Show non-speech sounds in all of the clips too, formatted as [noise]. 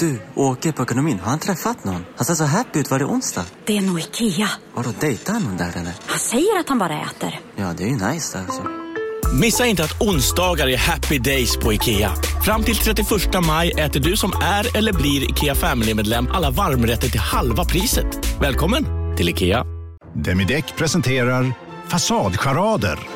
Du, åker på ekonomin. Har han träffat någon? Han ser så happy ut. Var det onsdag? Det är nog Ikea. Har du dejtat någon där eller? Han säger att han bara äter. Ja, det är ju nice alltså. Missa inte att onsdagar är happy days på IKEA. Fram till 31 maj äter du som är eller blir IKEA Family-medlem alla varmrätter till halva priset. Välkommen till IKEA. Demideck presenterar Fasadcharader.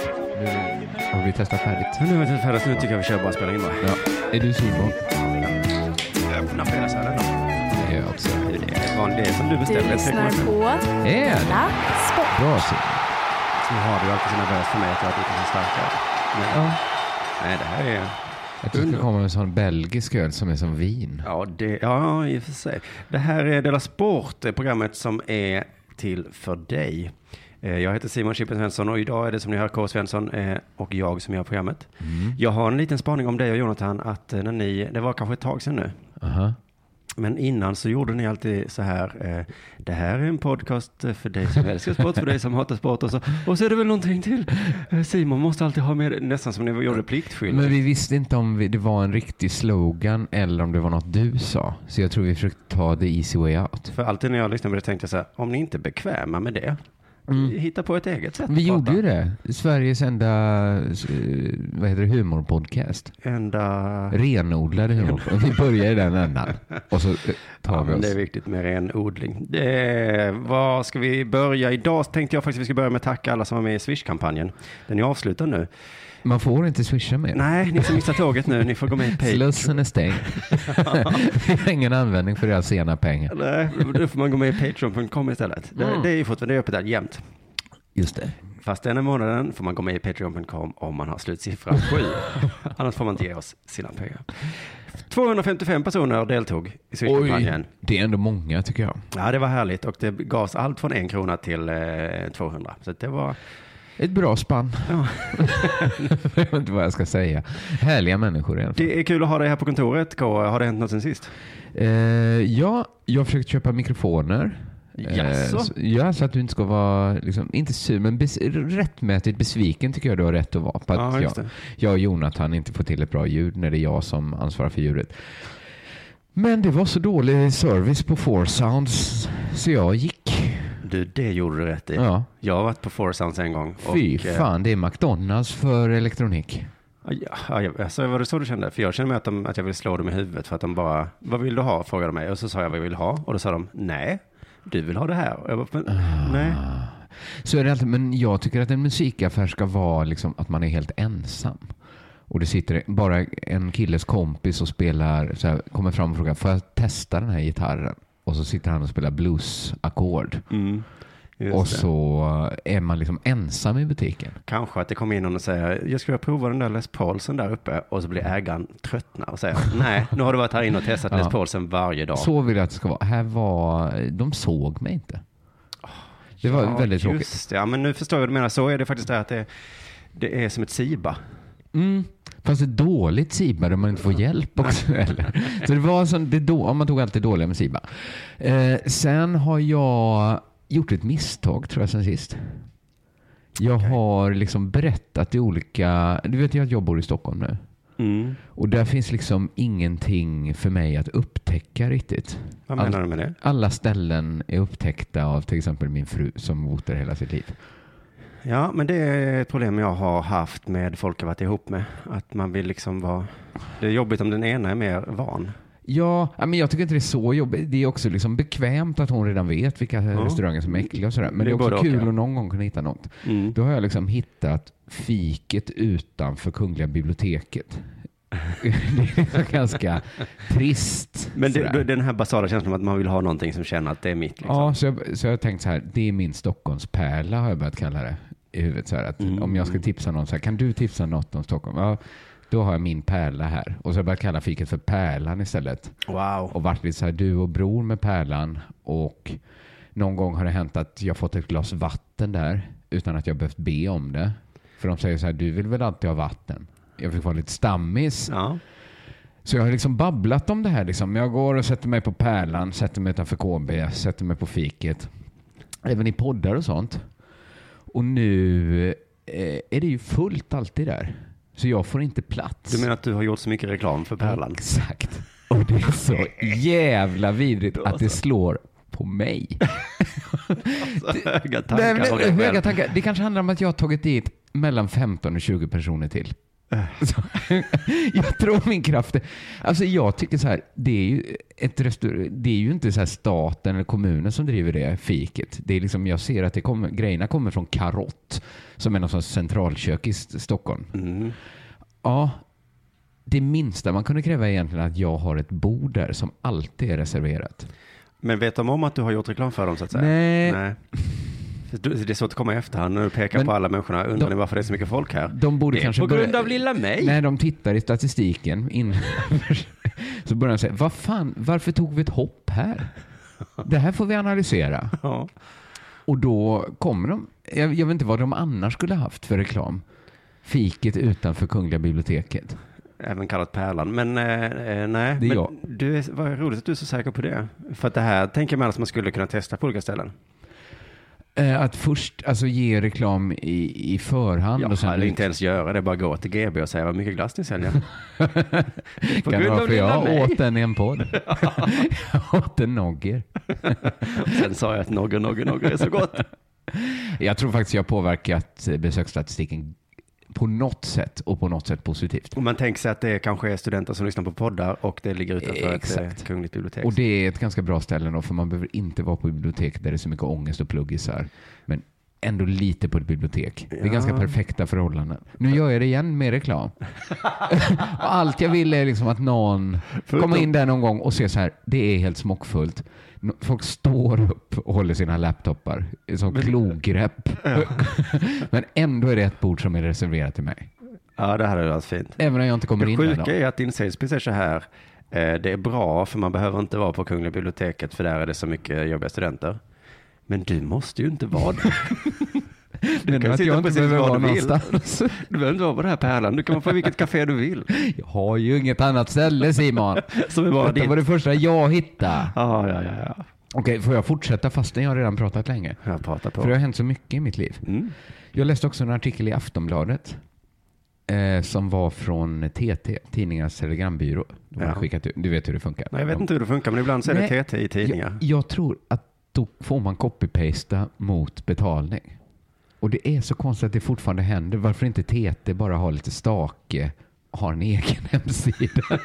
Nu det har vi testat färdigt? Nu har vi testat färdigt. Nu tycker jag vi kör bara spela in va? Ja. Är du Simon? Öppna fredagsölen då. Det är jag också. Det är, det är som du beställer. Du lyssnar på Är det? Della Sport. Bra Simon. Så har du alltid så nervös för mig att jag har blivit så starkare. Men, Ja. Nej, det här är... Att du ska komma med en sån belgisk öl som är som vin. Ja, det, ja, i och för sig. Det här är Della Sport, det programmet som är till för dig. Eh, Jag heter Simon Chippen Svensson och idag är det som ni hör K. Svensson eh, och jag som gör programmet. Jag har en liten spaning om dig och Jonathan att eh, när ni, det var kanske ett tag sedan nu, Aha. men innan så gjorde ni alltid så här, det här är en podcast för dig som älskar sport, för dig som hatar sport och så, och så är det väl någonting till. Simon måste alltid ha med nästan som ni gjorde pliktskyldigt. Men vi visste inte om vi, det var en riktig slogan eller om det var något du sa. Så jag tror vi försökte ta the easy way out. För alltid när jag lyssnar på det tänkte jag så här, om ni inte är bekväma med det, hitta på ett eget sätt Mm. Vi gjorde ju det. Sveriges enda eh, vad heter det, humorpodcast. Enda... Renodlade humor. Vi börjar i den ändan. Och så eh, tar Ja, vi oss. det är viktigt med renodling. Det, vad ska vi börja? Idag tänkte jag faktiskt vi ska börja med att tacka alla som var med i Swish-kampanjen. Den är avslutad nu. Man får inte swisha mer. Nej, ni som missar tåget nu, ni får gå med i Patreon. Slussen är stängd. [laughs] vi har ingen användning för deras sena pengar. Nej, då får man gå med i Patreon.com istället. Det, Mm. det är ju fortfarande det öppet där jämt. Just det. Fast denna månaden får man gå med i Patreon.com om man har slutsiffran sju. [laughs] Annars får man inte ge oss sina pengar. 255 personer deltog i Swish-kampanjen. det är ändå många tycker jag. Ja, det var härligt och det gavs allt från en krona till eh, 200. Så det var... Ett bra spann. Ja. [laughs] jag vet inte vad jag ska säga. Härliga människor i alla fall. Det är kul att ha dig här på kontoret. K. Har det hänt något sen sist? Eh, ja, jag har försökt köpa mikrofoner. Jaså? så- ja, så att du inte ska vara, liksom, inte sur, men bes, rättmätigt besviken tycker jag du har rätt att vara. På att Ja, jag, jag och Jonathan inte får till ett bra ljud när det är jag som ansvarar för ljudet. Men det var så dålig service på Four Sounds så jag gick. Du, det gjorde du rätt i. Ja. Jag har varit på Four Sounds en gång. Fy och, eh, fan, det är McDonalds för elektronik. Ja, ja, alltså, var det så du kände? För jag kände mig att, de, att jag ville slå dem i huvudet för att de bara, vad vill du ha? Frågade de mig. Och så sa jag vad jag vill ha. Och då sa de, nej, du vill ha det här. Och jag bara, men, nej. Så är det alltid, men jag tycker att en musikaffär ska vara liksom att man är helt ensam. Och det sitter bara en killes kompis och spelar, så här, kommer fram och frågar, får jag testa den här gitarren? Och så sitter han och spelar bluesackord. Mm, just Och det. så är man liksom ensam i butiken. Kanske att det kommer in någon och säger, jag skulle vilja prova den där Les Paulsen där uppe. Och så blir ägaren tröttna och säger, nej, nu har du varit här inne och testat [laughs] Ja. Les Paulsen varje dag. Så vill jag att det ska vara. Här var, de såg mig inte. Det var Ja, väldigt tråkigt. det. Ja, men nu förstår jag vad du menar. Så är det faktiskt där att det, det är som ett Siba. Mm. Fast ett dåligt Siba där man inte får hjälp också. [laughs] Eller? Så det var sån, det då, man tog alltid dåliga med Siba. Eh, sen har jag gjort ett misstag tror jag sen sist. Jag har liksom berättat i olika, du vet ju att jag bor i Stockholm nu. Mm. Och där finns liksom ingenting för mig att upptäcka riktigt. Vad menar All- du med det? Alla ställen är upptäckta av till exempel min fru som bott där hela sitt liv. Ja, men det är ett problem jag har haft med folk jag varit ihop med. Att man vill liksom vara... Det är jobbigt om den ena är mer van. Ja, ja, men jag tycker inte det är så jobbigt. Det är också liksom bekvämt att hon redan vet vilka restauranger som är äckliga och sådär. Men Det det är är också kul ja. att någon gång kunna hitta något. Mm. Då har jag liksom hittat fiket utanför Kungliga biblioteket [laughs] det är ganska trist. Men det, den här basala känslan att man vill ha någonting som känner att det är mitt. Liksom. Ja, så jag, så jag har tänkt så här, det är min Stockholmspärla har jag börjat kalla det i huvudet. Så här, att Mm. Om jag ska tipsa någon, så här, kan du tipsa något om Stockholm? Ja, då har jag min pärla här. Och så har jag börjat kalla fiket för Pärlan istället. Wow. Och varit lite så här, du och bror med Pärlan. Och någon gång har det hänt att jag fått ett glas vatten där utan att jag behövt be om det. För de säger så här, du vill väl alltid ha vatten? Jag fick vara lite stammis. Ja. Så jag har liksom babblat om det här. Liksom. Jag går och sätter mig på Pärlan, sätter mig utanför KB, sätter mig på fiket. Även i poddar och sånt. Och nu eh, är det ju fullt alltid där. Så jag får inte plats. Du menar att du har gjort så mycket reklam för Pärlan? Exakt. Och det är så jävla vidrigt att det slår på mig. [laughs] Höga tankar det, höga tankar. Det kanske handlar om att jag har tagit dit mellan 15 och 20 personer till. [laughs] Jag tror min kraft är, Alltså jag tycker så här, det är ju, ett restaur- det är ju inte så staten eller kommunen som driver det fiket. Det är liksom, jag ser att det kommer, grejerna kommer från Karott som är någon sorts centralkök i Stockholm. Mm. Ja, det minsta man kunde kräva är egentligen att jag har ett bord där som alltid är reserverat. Men vet de om att du har gjort reklam för dem så att säga? Nej. Nej. Det är svårt att komma i efterhand när du pekar Men på alla människorna. Undrar de- ni varför det är så mycket folk här? De borde det är kanske på grund börja- av lilla mig. Nej, de tittar i statistiken. In... [laughs] så börjar de säga, vad fan, varför tog vi ett hopp här? Det här får vi analysera. [laughs] Ja. Och då kommer de, jag, jag vet inte vad de annars skulle haft för reklam. Fiket utanför Kungliga biblioteket. Även kallat Pärlan. Men eh, eh, nej, Det är men jag. du vad roligt att du är så säker på det. För att det här tänker man att man skulle kunna testa på olika ställen. Eh, att först alltså, ge reklam i, i förhand. Ja, och sen inte ens göra det, bara gå till GB och säga vad mycket glass ni säljer. [laughs] kan det vara för jag mig. åt den i en podd. [laughs] jag åt en nogger. Sen sa jag att nogger, nogger, nogger är så gott. Jag tror faktiskt jag har påverkat besöksstatistiken på något sätt och på något sätt positivt. Och man tänker sig att det kanske är studenter som lyssnar på poddar och det ligger utanför ett Exakt. eh, kungligt bibliotek. Och det är ett ganska bra ställe då, för man behöver inte vara på bibliotek där det är så mycket ångest och pluggisar. Men ändå lite på ett bibliotek. Det är Ja. ganska perfekta förhållanden. Nu gör jag det igen med reklam. [laughs] allt jag vill är liksom att någon kommer in där någon gång och ser så här, det är helt smockfullt. Folk står upp och håller sina laptopar som klogrepp. [laughs] Men ändå är det ett bord som är reserverat till mig. Ja, det hade varit fint. Även om jag inte kommer Det in där sjuka då. är att din salespitch är så här. eh, Det är bra för man behöver inte vara på Kungliga biblioteket för där är det så mycket jobbiga studenter. Men du måste ju inte vara där. [laughs] Du kan sitta jag precis var du vill. [laughs] Du behöver inte vara på den här pärlan. Du kan vara på vilket café du vill. [laughs] Jag har ju inget annat ställe Simon. Som är bara ditt. var det första jag hittade. Ja, ja, ja. ja. Okej, får jag fortsätta fastän jag redan pratat länge? Jag pratar på. För det har hänt så mycket i mitt liv. Mm. Jag läste också en artikel i Aftonbladet eh, som var från TT, Tidningarnas Telegrambyrå. De Ja. skickat du vet hur det funkar. Nej, jag vet inte hur det funkar, men ibland så är det TT i tidningar. Jag, jag tror att då får man copy-pasta mot betalning. Och det är så konstigt att det fortfarande händer. Varför inte TT bara har lite stake, har en egen [laughs] hemsida? [laughs]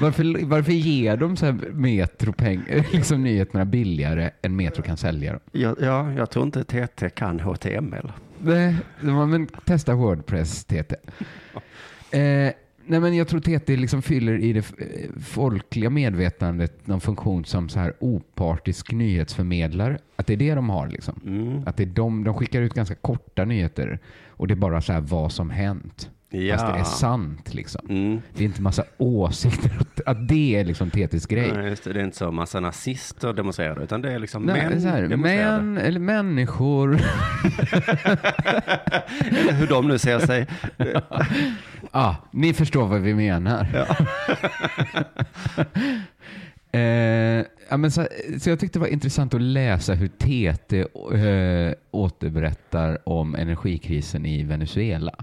varför, varför ger de så här Metro [laughs] liksom nyheterna billigare än Metro kan sälja dem? Ja, ja, jag tror inte TT kan HTML. Nej, men testa Wordpress TT. Eh, nej men jag tror TT liksom fyller i det folkliga medvetandet någon funktion som så här opartisk nyhetsförmedlare. Att det är det de har liksom. Mm. Att det är de, de skickar ut ganska korta nyheter och det är bara så här vad som hänt. Ja. Fast det är sant liksom. Mm. Det är inte massa åsikter. Att det är liksom TTs grej. Nej, just det, det är inte så massa nazister demonstrerar, utan det är liksom Nej, män det är män eller människor. [laughs] Eller hur de nu ser sig. [laughs] ah, ni förstår vad vi menar. [laughs] eh, ja, men så, så jag tyckte det var intressant att läsa hur TT eh, återberättar om energikrisen i Venezuela.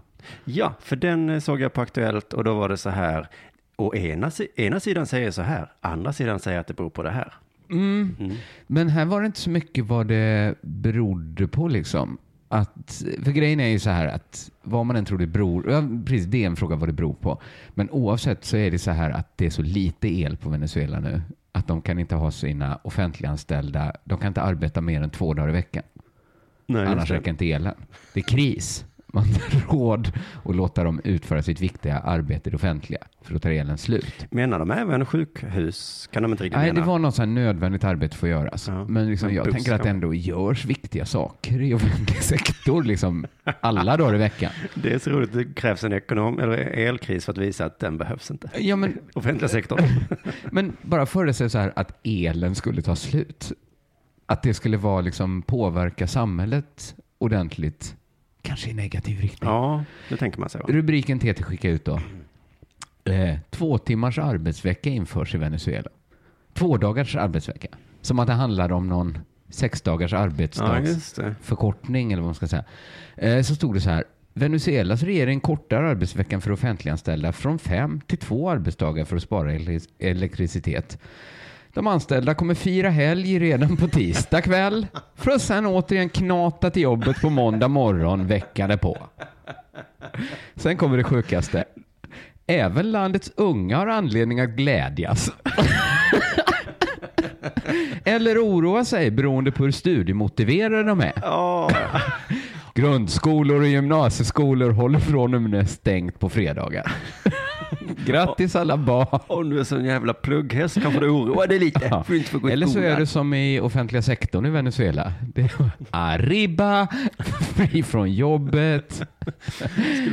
Ja, för den eh, såg jag på Aktuellt och då var det så här. Och ena, ena sidan säger så här, andra sidan säger att det beror på det här. Mm. Men här var det inte så mycket vad det berodde på liksom. Att, för grejen är ju så här att vad man än tror det beror, ja, precis det är en fråga vad det beror på. Men oavsett så är det så här att det är så lite el på Venezuela nu att de kan inte ha sina offentliganställda, de kan inte arbeta mer än två dagar i veckan. Nej, Annars räcker inte elen. Det är kris. Man [laughs] råd att låta dem utföra sitt viktiga arbete i det offentliga, för då tar elen slut. Menar de även sjukhus? Kan de inte riktigt Nej, mena? det var något så nödvändigt arbete för att göras. Ja, Men liksom, jag buss tänker att det ändå görs viktiga saker i offentlig [laughs] sektor, liksom alla dagar i veckan. Det är så roligt, det krävs en ekonom, eller elkris för att visa att den behövs inte. Ja, men, [laughs] Offentliga sektorn. men bara föreställ så här att elen skulle ta slut. Att det skulle vara liksom påverka samhället ordentligt, kanske i negativ riktning. Ja, det tänker man sig. Va? Rubriken TT skickar ut då. Eh, två timmars arbetsvecka införs i Venezuela. Två dagars arbetsvecka. Som att det handlar om någon sex dagars Ja, arbetsdags just det. förkortning eller vad man ska säga. Eh, så stod det så här. Venezuelas regering kortar arbetsveckan för offentliganställda från fem till två arbetsdagar för att spara ele- elektricitet. De anställda kommer fira helg redan på tisdag kväll för att sen återigen knata till jobbet på måndag morgon veckan därpå. Sen kommer det sjukaste. Även landets unga har anledning att glädjas. Eller oroa sig beroende på hur studiemotiverade de är. Grundskolor och gymnasieskolor håller från och med stängt på fredagar. Grattis alla barn. om du är sån jävla plugghäst kanske du oroar dig lite. Ja. För inte få gå Eller så är det som i offentliga sektorn i Venezuela. Det Arriba, [laughs] fri från jobbet,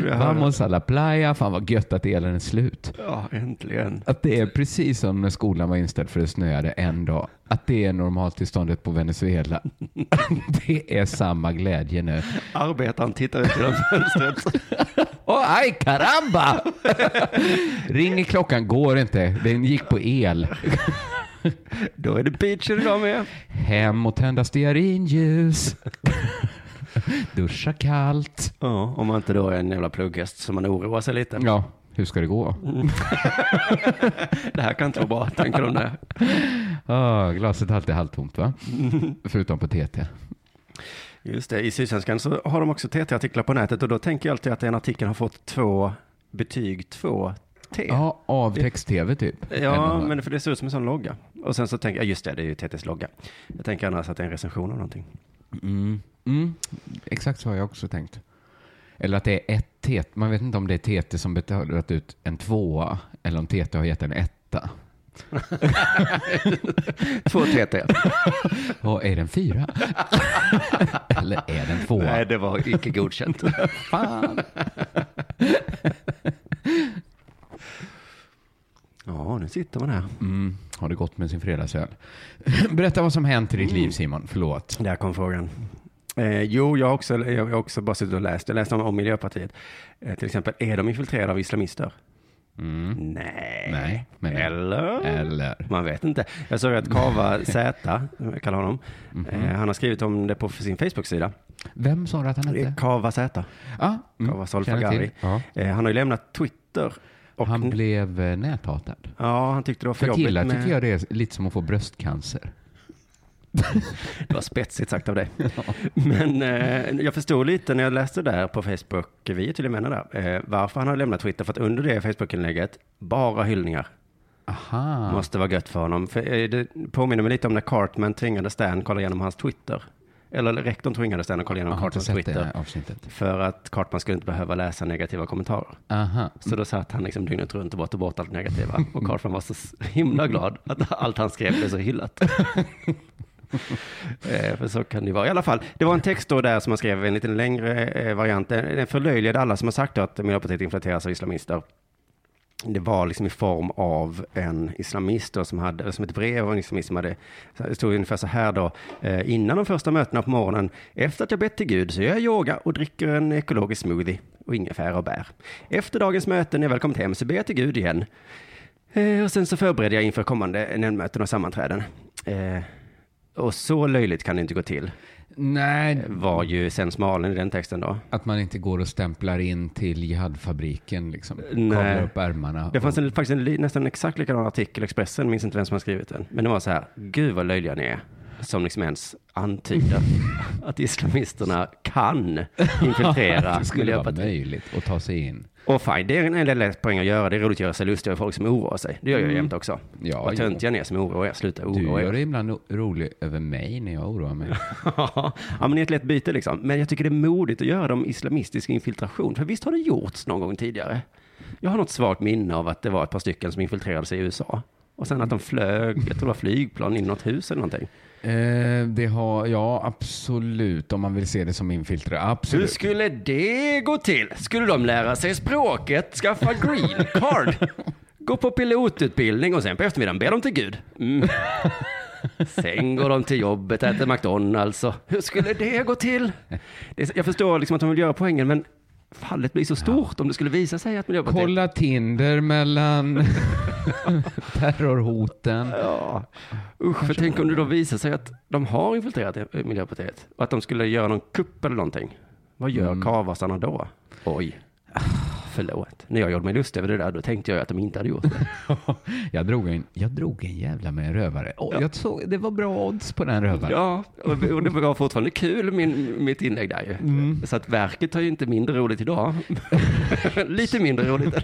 [laughs] vamos a la playa. Fan vad gött att elen är slut. Ja, äntligen. Att det är precis som när skolan var inställd för det snöade en dag. Att det är normaltillståndet på Venezuela. [laughs] Det är samma glädje nu. Arbetaren tittar ut genom fönstret. Åh, aj, caramba! Ringer klockan, går inte. Den gick på el. Då är det beachen idag med. Hem och tända stearinljus. [laughs] Duscha kallt. Ja, om man inte då är en jävla plugghäst så man oroar sig lite. Ja, hur ska det gå? [laughs] Det här kan inte vara bra, tänker de där. Ah, glaset är alltid halvtomt va? [laughs] Förutom på TT. Just det, i Sydsvenskan så har de också TT-artiklar på nätet och då tänker jag alltid att den artikeln har fått två betyg, två T. Ja, av text-tv typ. Ja, men för det ser ut som en sån logga. Och sen så tänker jag, just det, det är ju TTs logga. Jag tänker annars att det är en recension av någonting. Mm. Mm. Exakt så har jag också tänkt. Eller att det är ett TT. Man vet inte om det är TT som betalat ut en tvåa eller om TT har gett en etta. [laughs] Två TT. Och [laughs] är den fyra? [laughs] eller är den tvåa? Nej, det var icke godkänt. Fan. Ja, nu sitter man här. Mm. Har det gått med sin fredagsöl? [laughs] Berätta vad som hänt i ditt liv Simon. Förlåt. Där kom frågan. Eh, jo, jag har också, jag har också bara suttit och läst. Jag läste om, om Miljöpartiet. Eh, till exempel, är de infiltrerade av islamister? Mm. Nej. Nej, men- Eller? Eller? Man vet inte. Jag såg att Kava Z, jag kallar honom, Mhm. eh, han har skrivit om det på sin Facebook-sida. Vem sa du att han hette? Kava Z, Ah, mm. Kava Solfagari. Eh, han har ju lämnat Twitter. Och, Han blev eh, näthatad. Ja, han tyckte det var för För jobbigt. killar med- tycker jag det är lite som att få bröstcancer. [laughs] Det var spetsigt sagt av dig. [laughs] Men eh, jag förstod lite när jag läste där på Facebook, vi är tydligen männen där, eh, varför han har lämnat Twitter. För att under det Facebook-inlägget, bara hyllningar. Aha. Måste vara gött för honom. För, eh, det påminner mig lite om när Cartman tvingade Stan kolla igenom hans Twitter. Eller rektorn tvingade Stan att kolla igenom har inte Cartmans Twitter. För att Cartman skulle inte behöva läsa negativa kommentarer. Aha. Så då satt han liksom dygnet runt och bara tog bort allt negativa. [laughs] Och Cartman var så himla glad att allt han skrev blev så hyllat. [laughs] Eh, för så kan det vara. I alla fall, det var en text då där som han skrev, en lite längre eh, variant. Den förlöjligade alla som har sagt att Miljöpartiet infiltreras av islamister. Det var liksom i form av en islamist då som hade, som ett brev av en islamist som hade, det stod ungefär så här då, eh, innan de första mötena på morgonen, efter att jag bett till Gud så gör jag yoga och dricker en ekologisk smoothie och ingefära och bär. Efter dagens möten när jag väl kommit hem så ber jag till Gud igen. Eh, och sen så förbereder jag inför kommande eh, nämndmöten och sammanträden. Eh, och så löjligt kan det inte gå till, Nej, var ju Sens Malen i den texten då. att man inte går och stämplar in till jihadfabriken liksom. Kavlar upp ärmarna. Det fanns en, faktiskt en nästan exakt likadan artikel i Expressen, minns inte vem som har skrivit den. Men det var så här, gud vad löjliga ni är. som liksom ens antyder [laughs] att islamisterna kan [laughs] infiltrera det skulle vara möjligt att ta sig in. Och fine, det är en del lätt poäng att göra. Det är roligt att göra sig lustig över folk som oroar sig. Det gör jag Mm. jämt också. Ja, Vad töntiga ni är som oroar er. Sluta Du oroa gör er. dig ibland rolig över mig när jag oroar mig. [laughs] ja, men det är ett lätt byte liksom. Men jag tycker det är modigt att göra dem islamistisk infiltration. För visst har det gjorts någon gång tidigare? Jag har något svagt minne av att det var ett par stycken som infiltrerade sig i USA. Och sen att de flög, jag tror det var flygplan in i något hus eller någonting. Eh, det har, ja absolut, om man vill se det som infiltrering. Hur Absolut. skulle det gå till? Skulle de lära sig språket, skaffa green card, [laughs] gå på pilotutbildning och sen på eftermiddagen ber de till Gud? Mm. Sen går de till jobbet, äter McDonalds och hur skulle det gå till? Det är, jag förstår liksom att de vill göra poängen, men fallet blir så stort om det skulle visa sig att Miljöpartiet... Kolla Tinder mellan [laughs] terrorhoten. Ja. Usch, för tänk om det då visar sig att de har infiltrerat Miljöpartiet och att de skulle göra någon kupp eller någonting. Vad gör Mm. karvasarna då? Oj, förlåt. När jag gjorde mig lustig över det där, då tänkte jag att de inte hade gjort det. [laughs] Jag drog en, jag drog en jävla med en rövare. Oh, jag såg, det var bra odds på den rövaren. Ja, och och det var fortfarande kul, min, mitt inlägg där ju. Mm. Så att verket har ju inte mindre roligt idag. [laughs] Lite mindre roligt.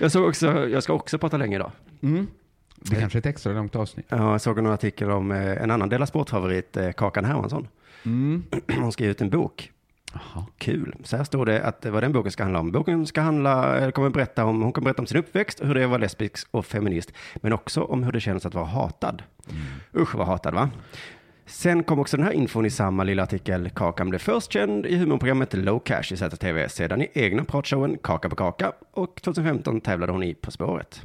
jag såg också, jag ska också prata länge idag. Mm. Det kanske är ett extra långt avsnitt. Ja, jag såg en artikel om eh, en annan Della Sport-favorit, eh, Kakan Hermansson. Mm. [clears throat] Hon skrev ut en bok. Kul. Så här står det att eh, vad den boken ska handla om. Boken ska handla, eller kommer berätta om, hon kommer berätta om sin uppväxt, hur det är att vara lesbisk och feminist, men också om hur det känns att vara hatad. Usch vad hatad va? Sen kom också den här infon i samma lilla artikel. Kakan blev först känd i humorprogrammet Low Cash i ZTV, sedan i egna pratshowen Kaka på kaka och 2015 tävlade hon i På spåret.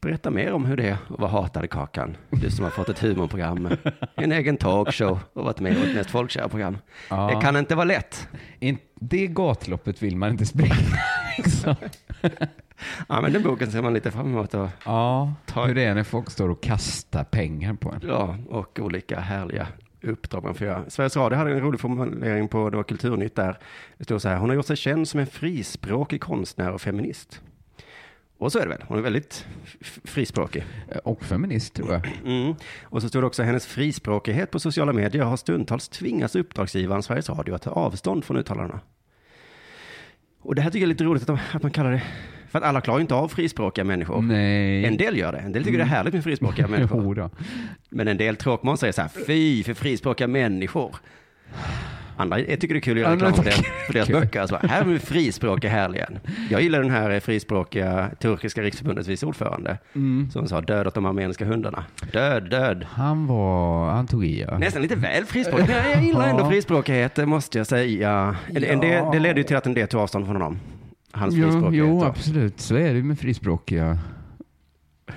Berätta mer om hur det är att vara hatad i Kakan. Du som har fått ett humorprogram, en egen talkshow och varit med i vårt mest folkkära program. Ja. Det kan inte vara lätt. In, det gatloppet vill man inte springa. [laughs] liksom. Ja, men den boken ser man lite fram emot. Och, Ja, Ta- hur det är när folk står och kastar pengar på en. ja, och olika härliga uppdrag man får göra. Sveriges Radio hade en rolig formulering på, det var Kulturnytt där. Det stod så här, hon har gjort sig känd som en frispråkig konstnär och feminist. Och så är det väl, hon är väldigt frispråkig. Och feminist tror jag. [clears throat] Mm. Och så stod det också, hennes frispråkighet på sociala medier har stundtals tvingats uppdragsgivaren Sveriges Radio att ta avstånd från uttalandena. Och det här tycker jag är lite roligt att, de, att man kallar det, för att alla klarar inte av frispråkiga människor. Nej. En del gör det, en del tycker det är härligt med frispråkiga [laughs] människor. Men en del tråkmån säger så här, fy för frispråkiga människor. Andra jag tycker det är kul att göra reklam för, deras, för deras det böcker. Alltså, här är vi frispråkiga här igen. Jag gillar den här frispråkiga turkiska riksförbundets vice ordförande. Mm. Som sa död åt de armeniska hundarna. Död, död. Han var, han tog i ja. Nästan lite väl frispråkig. Men jag gillar ändå Ja. frispråkighet, det måste jag säga. En del, det ledde ju till att en del tog avstånd från honom. Hans Jo, frispråkighet. jo, absolut. Så är det med frispråkiga.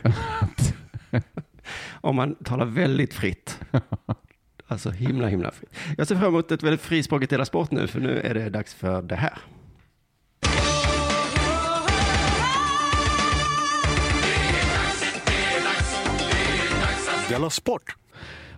[laughs] Om man talar väldigt fritt. [laughs] Alltså himla, himla fritt. Jag ser fram emot ett väldigt frispråkigt Dela Sport nu, för nu är det dags för det här. Della Sport.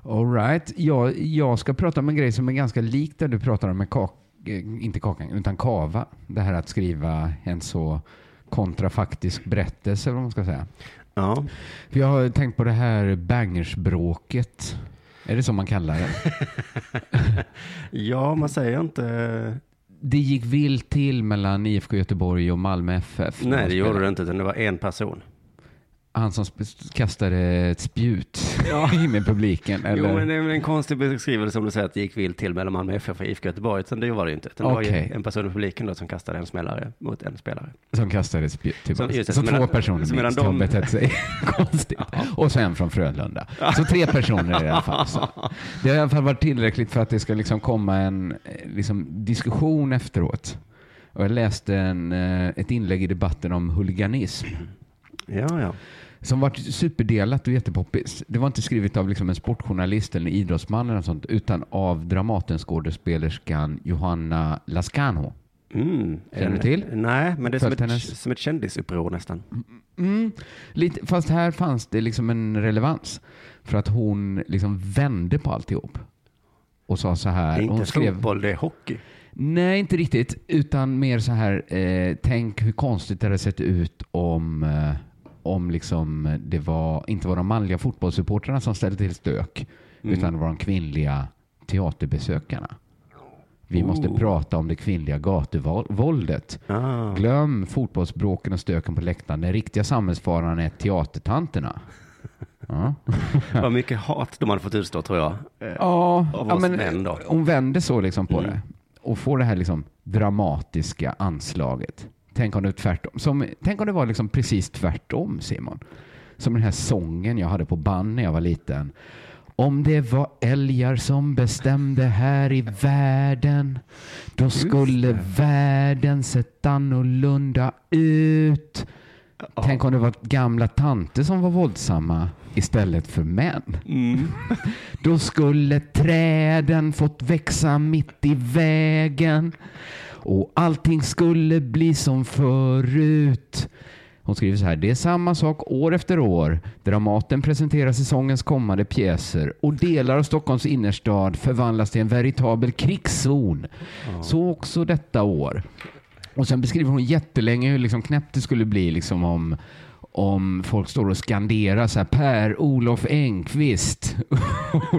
All right. Jag, jag ska prata om en grej som är ganska lik det du pratar om med kak, eh, inte kakan, utan kava. Det här att skriva en så kontrafaktisk berättelse, eller vad man ska säga. Ja, För jag har tänkt på det här bangersbråket. Är det så man kallar det? [laughs] ja man säger inte... Det gick vilt till mellan IFK Göteborg och Malmö FF. Nej, de det gjorde det inte, utan det var en person. Han som kastade ett spjut [laughs] in i publiken. Eller? Jo, men det är en konstig beskrivelse som du säger att det gick vilt till mellan Malmö FF och IFK Göteborg. Utan det var det ju inte. Utan det var Okej. ju en person i publiken då som kastade en smällare mot en spelare. Som kastade ett spjut Som- tillbaka. just det, Så, så två medan- personer så minst de- har betett sig [laughs] konstigt. Och så en från Frölunda. Så tre personer i alla fall. Så. Det har i alla fall varit tillräckligt för att det ska liksom komma en eh, liksom, diskussion efteråt. Och jag läste en, eh, ett inlägg i debatten om huliganism. Ja, ja. Som varit superdelat och jättepoppis. Det var inte skrivet av liksom en sportjournalist eller en idrottsman eller sånt, utan av Dramatenskådespelerskan Johanna Lascano. Mm. Känner du till? Nej, men det är som ett, hennes- som ett kändisuppror nästan. Mm, lite, fast här fanns det liksom en relevans. För att hon liksom vände på alltihop. Och sa så här. Det är inte hon skrev, fotboll, det är hockey. Nej, inte riktigt. Utan mer så här. Eh, tänk hur konstigt det hade sett ut om, eh, om liksom det var, inte var de manliga fotbollssupportrarna som ställde till stök, Mm. utan det var de kvinnliga teaterbesökarna. Vi måste Oh. prata om det kvinnliga gatuvåldet. Ah. Glöm fotbollsbråken och stöken på läktaren. Den riktiga samhällsfaran är teatertanterna. [laughs] Ja. Vad mycket hat de hade fått utstå tror jag. Eh, Ja, Av ja oss män då. hon vänder så liksom på Mm. det och får det här liksom dramatiska anslaget. Tänk om det, är tvärtom. Som, tänk om det var liksom precis tvärtom, Simon. Som den här sången jag hade på band när jag var liten. Om det var älgar som bestämde här i världen, då skulle världen sett annorlunda ut. Tänk om det var gamla tanter som var våldsamma istället för män. Då skulle träden fått växa mitt i vägen och allting skulle bli som förut. Hon skriver så här. Det är samma sak år efter år. Dramaten presenterar säsongens kommande pjäser och delar av Stockholms innerstad förvandlas till en veritabel krigszon. Så också detta år. Och sen beskriver hon jättelänge hur liksom knäppt det skulle bli liksom om, om folk står och skanderar så här Per-Olof Engqvist. [laughs]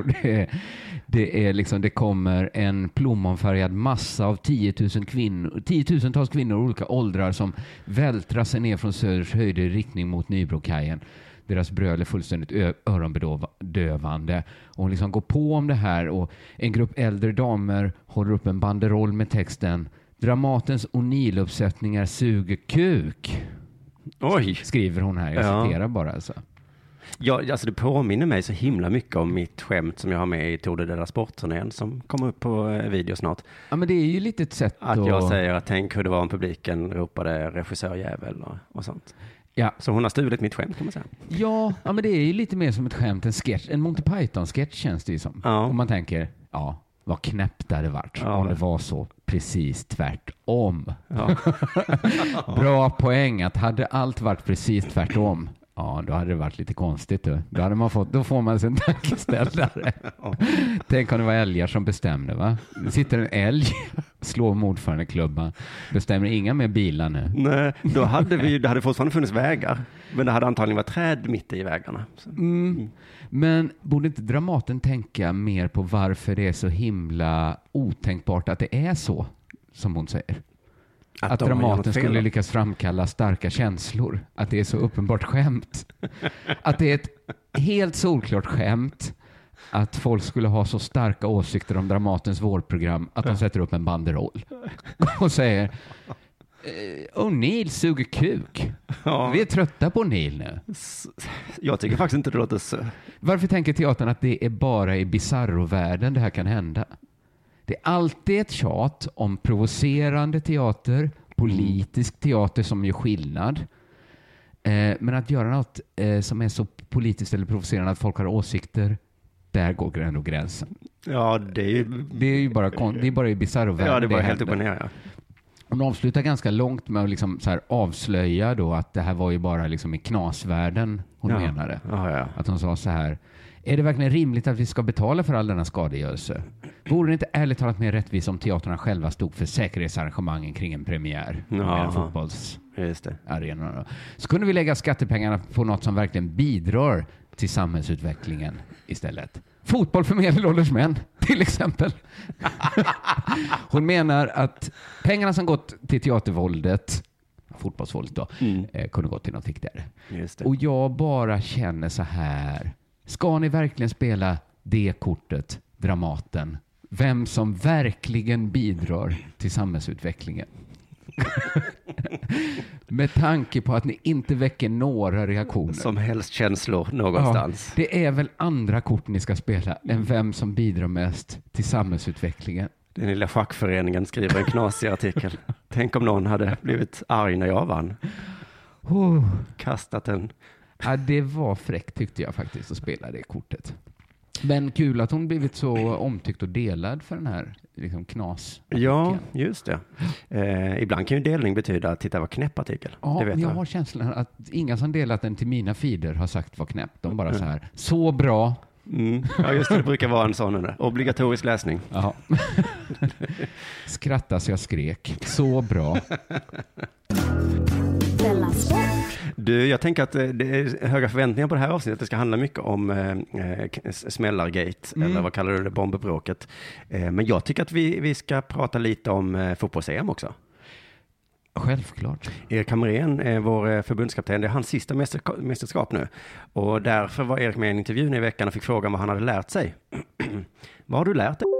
det, är liksom, det kommer en plommonfärgad massa av 10 000 kvinnor, tiotusentals kvinnor i olika åldrar som vältrar sig ner från Söders höjder i riktning mot Nybrokajen. Deras bröl är fullständigt öronbedövande. Och hon liksom går på om det här och en grupp äldre damer håller upp en banderoll med texten Dramatens O'Neill-uppsättningar suger kuk. Oj! Skriver hon här. Jag Ja. citerar bara. Alltså. Ja, alltså det påminner mig så himla mycket om mitt skämt som jag har med i Tour de la Sport-turnén som kommer upp på eh, video snart. Ja, men det är ju lite ett sätt Att att... jag säger att tänk hur det var om publiken ropade regissörjävel och, och sånt. Ja. Så hon har stulit mitt skämt kan man säga. Ja, ja, men det är ju lite mer som ett skämt, en sketch. En Monty Python-sketch känns det ju som. Ja. Om man tänker, ja, vad knäppt det hade varit Ja. om det var så precis tvärtom. Ja. [laughs] Bra poäng, att hade allt varit precis tvärtom, ja, då hade det varit lite konstigt. Då, då, hade man fått, då får man sig en tankeställare. [laughs] Tänk om det var älgar som bestämde, va? Det sitter en älg, slår med ordförandeklubban, bestämmer inga mer bilar nu. Nej, då hade vi, [laughs] det hade fortfarande funnits vägar. Men det hade antagligen varit träd mitt i vägarna. Mm. Men borde inte Dramaten tänka mer på varför det är så himla otänkbart att det är så, som hon säger? Att, gjort Dramaten skulle lyckas framkalla starka känslor. Att det är så uppenbart skämt. [laughs] Att det är ett helt solklart skämt att folk skulle ha så starka åsikter om Dramatens vårdprogram att de sätter upp en banderoll [laughs] och säger eh, O'Neill suger kuk. Ja. Vi är trötta på O'Neill nu. Jag tycker faktiskt inte det låter så. Varför tänker teatern att det är bara i bizarrovärlden det här kan hända? Det är alltid ett tjat om provocerande teater, politisk teater som gör skillnad. Eh, men att göra något eh, som är så politiskt eller provocerande att folk har åsikter, där går ändå gränsen. Ja, det är ju... Det är ju bara, kon- det är bara bizarrovärlden Ja, det var helt upp och ner. Ja. Hon avslutar ganska långt med att liksom avslöja då att det här var ju bara liksom i knasvärlden hon Ja. menade. Ja, ja. Att hon sa så här. Är det verkligen rimligt att vi ska betala för all denna skadegörelse? Vore det inte ärligt talat mer rättvist om teatrarna själva stod för säkerhetsarrangemangen kring en premiär? Ja. Med fotbolls Just det. arenorna. Så kunde vi lägga skattepengarna på något som verkligen bidrar till samhällsutvecklingen istället. Fotboll för medelålders män, till exempel. [laughs] Hon menar att pengarna som gått till teatervåldet, fotbollsvåldet då, eh, kunde gått till något viktigare. Och jag bara känner så här. Ska ni verkligen spela det kortet, Dramaten? Vem som verkligen bidrar till samhällsutvecklingen? [laughs] Med tanke på att ni inte väcker några reaktioner. Som helst känslor någonstans. Ja, det är väl andra kort ni ska spela än vem som bidrar mest till samhällsutvecklingen. Den lilla schackföreningen skriver en knasig artikel. [laughs] Tänk om någon hade blivit arg när jag vann. Kastat en... Ja, det var fräckt tyckte jag faktiskt att spela det kortet. Men kul att hon blivit så omtyckt och delad för den här liksom, knas. Ja, just det. Eh, ibland kan ju delning betyda att titta vad knäpp artikel. Ja, det vet men jag jag. har känslan att inga som delat den till mina feeder har sagt vad knäppt. De bara så här, så bra. Mm. Ja, just det. Det brukar vara en sån där. obligatorisk läsning. Ja. [laughs] Skratta så jag skrek. Så bra. [laughs] Du, jag tänker att eh, det är höga förväntningar på det här avsnittet. Det ska handla mycket om eh, eh, smällargate, Mm. eller vad kallar du det, bombbråket. Eh, men jag tycker att vi, vi ska prata lite om eh, fotbolls-EM också. Självklart. Erik Hamrén är vår eh, förbundskapten. Det är hans sista mästerskap, nu. Och därför var Erik med i en intervju i veckan och fick frågan vad han hade lärt sig. [clears throat] vad har du lärt dig?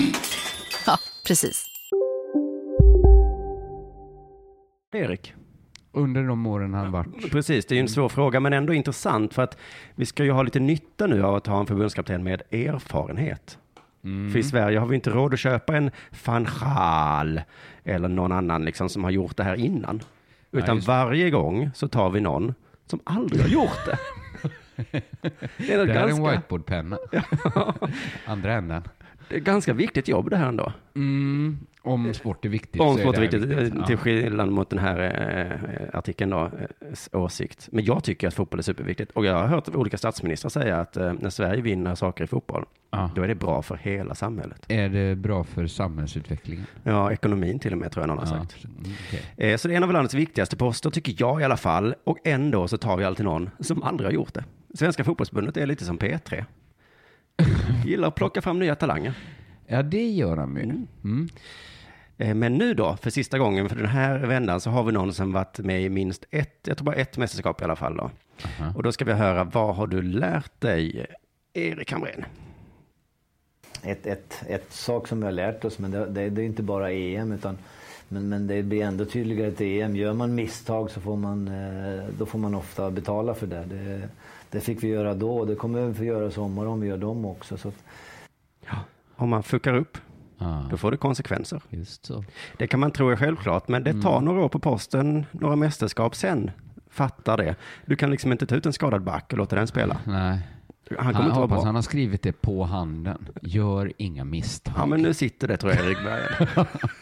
precis. Erik? Under de åren han varit. Precis, det är ju en svår fråga men ändå intressant för att vi ska ju ha lite nytta nu av att ha en förbundskapten med erfarenhet. Mm. För i Sverige har vi inte råd att köpa en van Gaal eller någon annan liksom som har gjort det här innan. Utan just- varje gång så tar vi någon som aldrig har gjort det. [laughs] Det är här är en ganska- whiteboardpenna. Andra änden. Det är ett ganska viktigt jobb det här ändå. Mm, om sport är viktigt. Om så är sport är det här viktigt, till skillnad mot den här eh, artikeln då, eh, åsikt. Men jag tycker att fotboll är superviktigt. Och jag har hört olika statsministrar säga att eh, när Sverige vinner saker i fotboll, då är det bra för hela samhället. Är det bra för samhällsutvecklingen? Ja, ekonomin till och med tror jag någon har sagt. okej. Eh, Så det är en av landets viktigaste poster tycker jag i alla fall. Och ändå så tar vi alltid någon som aldrig har gjort det. Svenska fotbollsförbundet är lite som P3. [laughs] Gillar att plocka fram nya talanger. Ja, det gör de ju. Mm. Eh, Men nu då, för sista gången, för den här vändan, så har vi någon som varit med i minst ett, jag tror bara ett mästerskap i alla fall då. Och då ska vi höra, vad har du lärt dig, Erik Hamrén? ett, ett, ett sak som vi har lärt oss, men det, det, det är inte bara EM utan men, men det blir ändå tydligare till EM. Gör man misstag så får man, eh, då får man ofta betala för det. det. Det fick vi göra då och det kommer vi få göra i sommar om vi gör dem också. Så att, Om man fuckar upp, Ah, då får det konsekvenser. just så. Det kan man tro är självklart, men det tar några år på posten, några mästerskap sen. Fattar det. Du kan liksom inte ta ut en skadad back och låta den spela. Nej. Han Han, kommer vara hoppas bra. han har skrivit det på handen. Gör inga misstag. Ja, men nu sitter det tror jag, Erik Bergen. [laughs]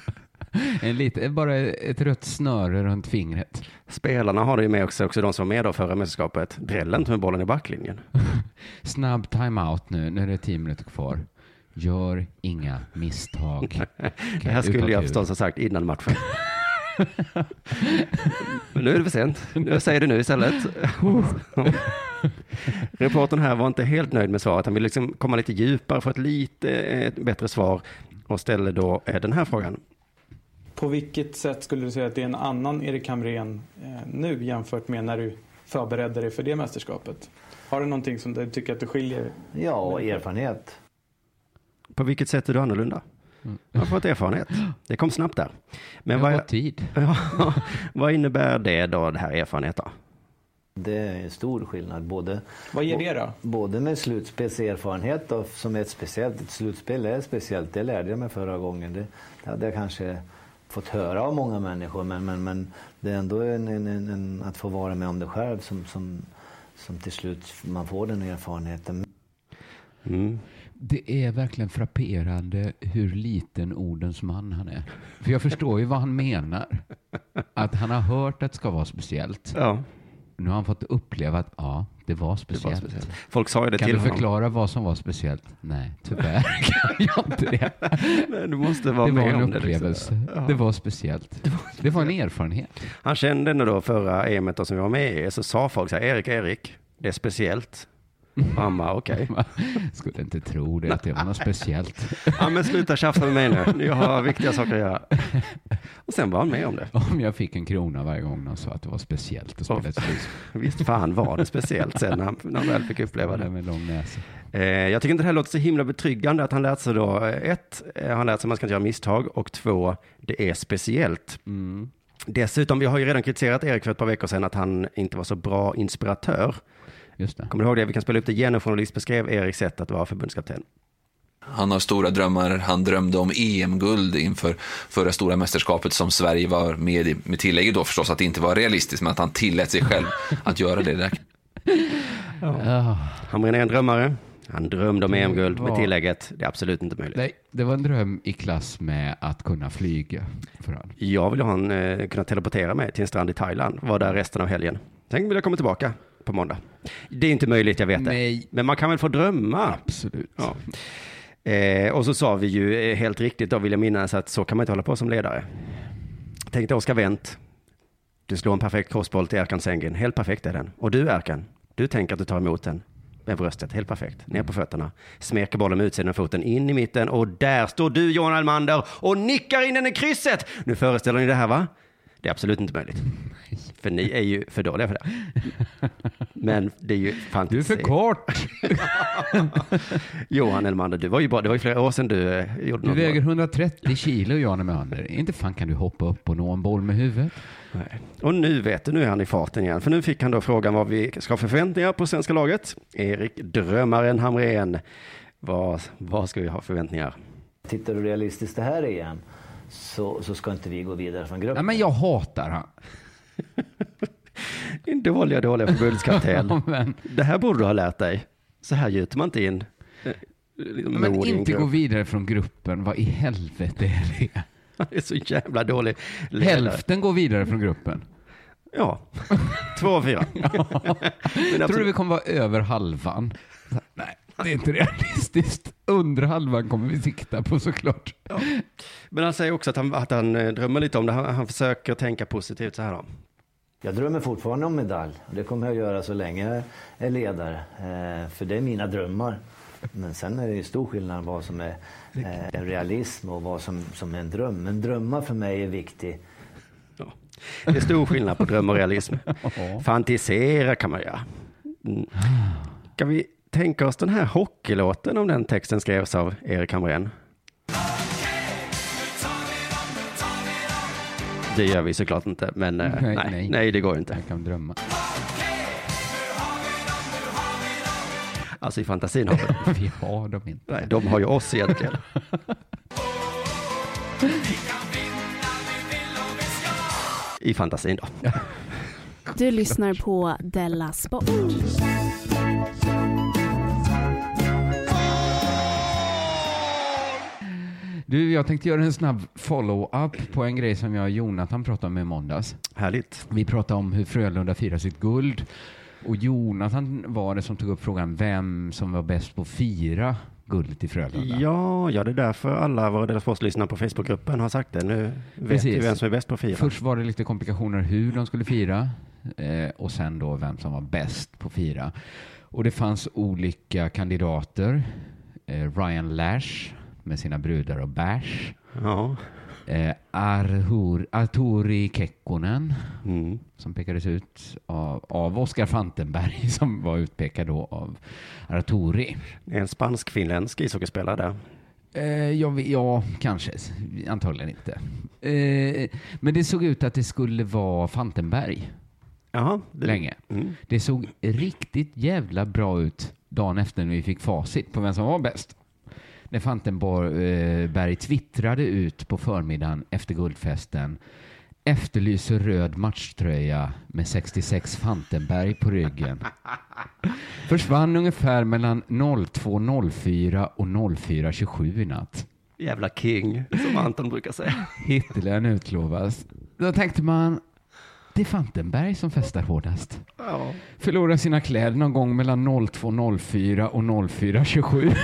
[laughs] en lite, bara ett rött snöre runt fingret. Spelarna har det ju med också, också de som var med då förra mästerskapet. Drälla inte med bollen i backlinjen. [laughs] Snabb timeout nu, nu är det tio minuter kvar. Gör inga misstag. [laughs] Det här skulle jag förstås ha sagt innan matchen. Men nu är det för sent. Jag säger det nu istället. Reportern här var inte helt nöjd med svaret. Han ville liksom komma lite djupare, få ett lite eh, bättre svar och ställer då eh, den här frågan. På vilket sätt skulle du säga att det är en annan Erik Hamrén eh, nu jämfört med när du förberedde dig för det mästerskapet? Har du någonting som du tycker att du skiljer? ja, erfarenhet. På vilket sätt är du annorlunda? Jag har fått erfarenhet. Det kom snabbt där. Men har vad, gått tid. [laughs] Ja, vad innebär det då, det här erfarenhet då? Det är en stor skillnad. Både, Vad ger det då? Både med slutspelserfarenhet då, som är ett speciellt. Ett slutspel är speciellt. Det lärde jag mig förra gången. Det, det hade jag kanske fått höra av många människor. Men, men, men det är ändå en, en, en, en, att få vara med om det själv som, som, som till slut man får den erfarenheten. Mm. Det är verkligen frapperande hur liten ordens man han är. För jag förstår ju vad han menar. Att han har hört att det ska vara speciellt. Ja. Nu har han fått uppleva att ja, det var speciellt. speciellt. Folk sa ju det kan till du honom. förklara vad som var speciellt? Nej, tyvärr [laughs] kan jag inte det. [laughs] Nej, du måste vara det var med en om det, liksom. upplevelse. Ja. Det var speciellt. Det var, en erfarenhet. Han kände ändå då förra EMet då som vi var med i, så sa folk så här, Erik, Erik, det är speciellt. Han bara, okej. Skulle inte tro det, att det var något speciellt. Ja, men sluta tjafsa med mig nu. Jag har viktiga saker att göra. [laughs] Och sen var han med om det. Om jag fick en krona varje gång de sa att det var speciellt att spela ett spel. Visst fan var det speciellt sen när han, när han väl fick uppleva det. Med lång näsa. Eh, jag tycker inte det här låter så himla betryggande att han lärt sig då, eh, ett, eh, han lärt sig att man ska inte göra misstag och två, det är speciellt. Mm. Dessutom, vi har ju redan kritiserat Erik för ett par veckor sedan att han inte var så bra inspiratör. Just det. Kommer du ihåg det? Vi kan spela upp det igen. En journalist beskrev Eriks sätt att vara förbundskapten. Han har stora drömmar. Han drömde om EM-guld inför förra stora mästerskapet som Sverige var med i. Med tillägget då förstås att det inte var realistiskt, men att han tillät sig själv att göra det. [laughs] Där. Ja. Hamrin är en drömmare. Han drömde om EM-guld med tillägget. Det är absolut inte möjligt. Nej, det var en dröm i klass med att kunna flyga. För han. Jag vill ha en, eh, kunna teleportera mig till en strand i Thailand. Vara där resten av helgen. Sen vill jag komma tillbaka på måndag. Det är inte möjligt, jag vet Nej. det. Men man kan väl få drömma? Absolut. Ja. Eh, och så sa vi ju eh, helt riktigt, då vill jag minnas, att så kan man inte hålla på som ledare. Tänk dig Oskar Wendt. Du slår en perfekt crossboll till Erkan Sengin. Helt perfekt är den. Och du Erkan, du tänker att du tar emot den med bröstet. Helt perfekt. Ner på fötterna. Smeker bollen med utsidan av foten in i mitten. Och där står du Johan Almander och nickar in den i krysset. Nu föreställer ni det här va? Det är absolut inte möjligt. [laughs] För ni är ju för dåliga för det. Men det är ju fantasi. Du är för kort. [laughs] Johan Elmander, du var ju bra. Det var ju flera år sedan du eh, gjorde Du något väger bra. 130 kilo, Jan Emander. Inte fan kan du hoppa upp och nå en boll med huvudet. Nej. Och nu vet du, nu är han i farten igen. För nu fick han då frågan vad vi ska ha för förväntningar på svenska laget. Erik Drömmaren Hamrén, vad, vad ska vi ha förväntningar? Tittar du realistiskt det här EM så, så ska inte vi gå vidare från gruppen. Nej, men jag hatar han. [laughs] Din dåliga, dåliga förbundskapten. [laughs] Men- Det här borde du ha lärt dig. Så här gjuter man inte in eh, liksom Men inte gå vidare från gruppen. Vad i helvete är det? [laughs] Han är så jävla dålig ledare. Hälften går vidare från gruppen. Ja, två av fyra. Men Tror du vi kommer vara över halvan? Nej, det är inte realistiskt. Under halvan kommer vi sikta på såklart. Men han säger också att han, att han eh, drömmer lite om det. Han, han försöker tänka positivt så här då. Jag drömmer fortfarande om medalj. Det kommer jag göra så länge jag är ledare. Eh, för det är mina drömmar. Men sen är det ju stor skillnad vad som är eh, en realism och vad som, som är en dröm. Men drömmar för mig är viktigt. Det är stor skillnad på dröm och realism. [laughs] Fantisera kan man göra. Mm. Ska vi tänka oss den här hockeylåten om den texten skrevs av Erik Hamrén? Det gör vi såklart inte, men eh, Nej, nej, nej. nej. det går inte. Jag kan drömma. Alltså i fantasin har vi dem. [laughs] Vi har dem inte. Nej, de har ju oss egentligen. I fantasin då. Du lyssnar på Della Sport. Du, jag tänkte göra en snabb follow-up på en grej som jag och Jonathan pratade om i måndags. Härligt. Vi pratade om hur Frölunda firar sitt guld. Och Jonathan var det som tog upp frågan vem som var bäst på att fira guldet i Frölunda. Ja, ja, det är därför alla våra Dela Sports-lyssnare på Facebookgruppen har sagt det. Nu vet vi vem som är bäst på att fira. Först var det lite komplikationer hur de skulle fira eh, och sen då vem som var bäst på att fira. Och det fanns olika kandidater. Eh, Ryan Lash med sina brudar och bärs. Ja. Eh, Arhur, Arturi Kekkonen Mm. som pekades ut av, av Oskar Fantenberg [laughs] som var utpekad då av Arturi. En spansk-finländsk ishockeyspelare. Eh, ja, ja, kanske. Antagligen inte. Eh, men det såg ut att det skulle vara Fantenberg Jaha. Det, länge. Mm. Det såg riktigt jävla bra ut dagen efter när vi fick facit på vem som var bäst. När Fantenberg twittrade ut på förmiddagen efter guldfesten efterlyser röd matchtröja med 66 Fantenberg på ryggen. Försvann ungefär mellan 02.04 och 04.27 i natt. Jävla king, som Anton brukar säga. Hitlern utlovas. Då tänkte man, det är Fantenberg som festar hårdast. Ja. Förlorar sina kläder någon gång mellan 02.04 och 04.27.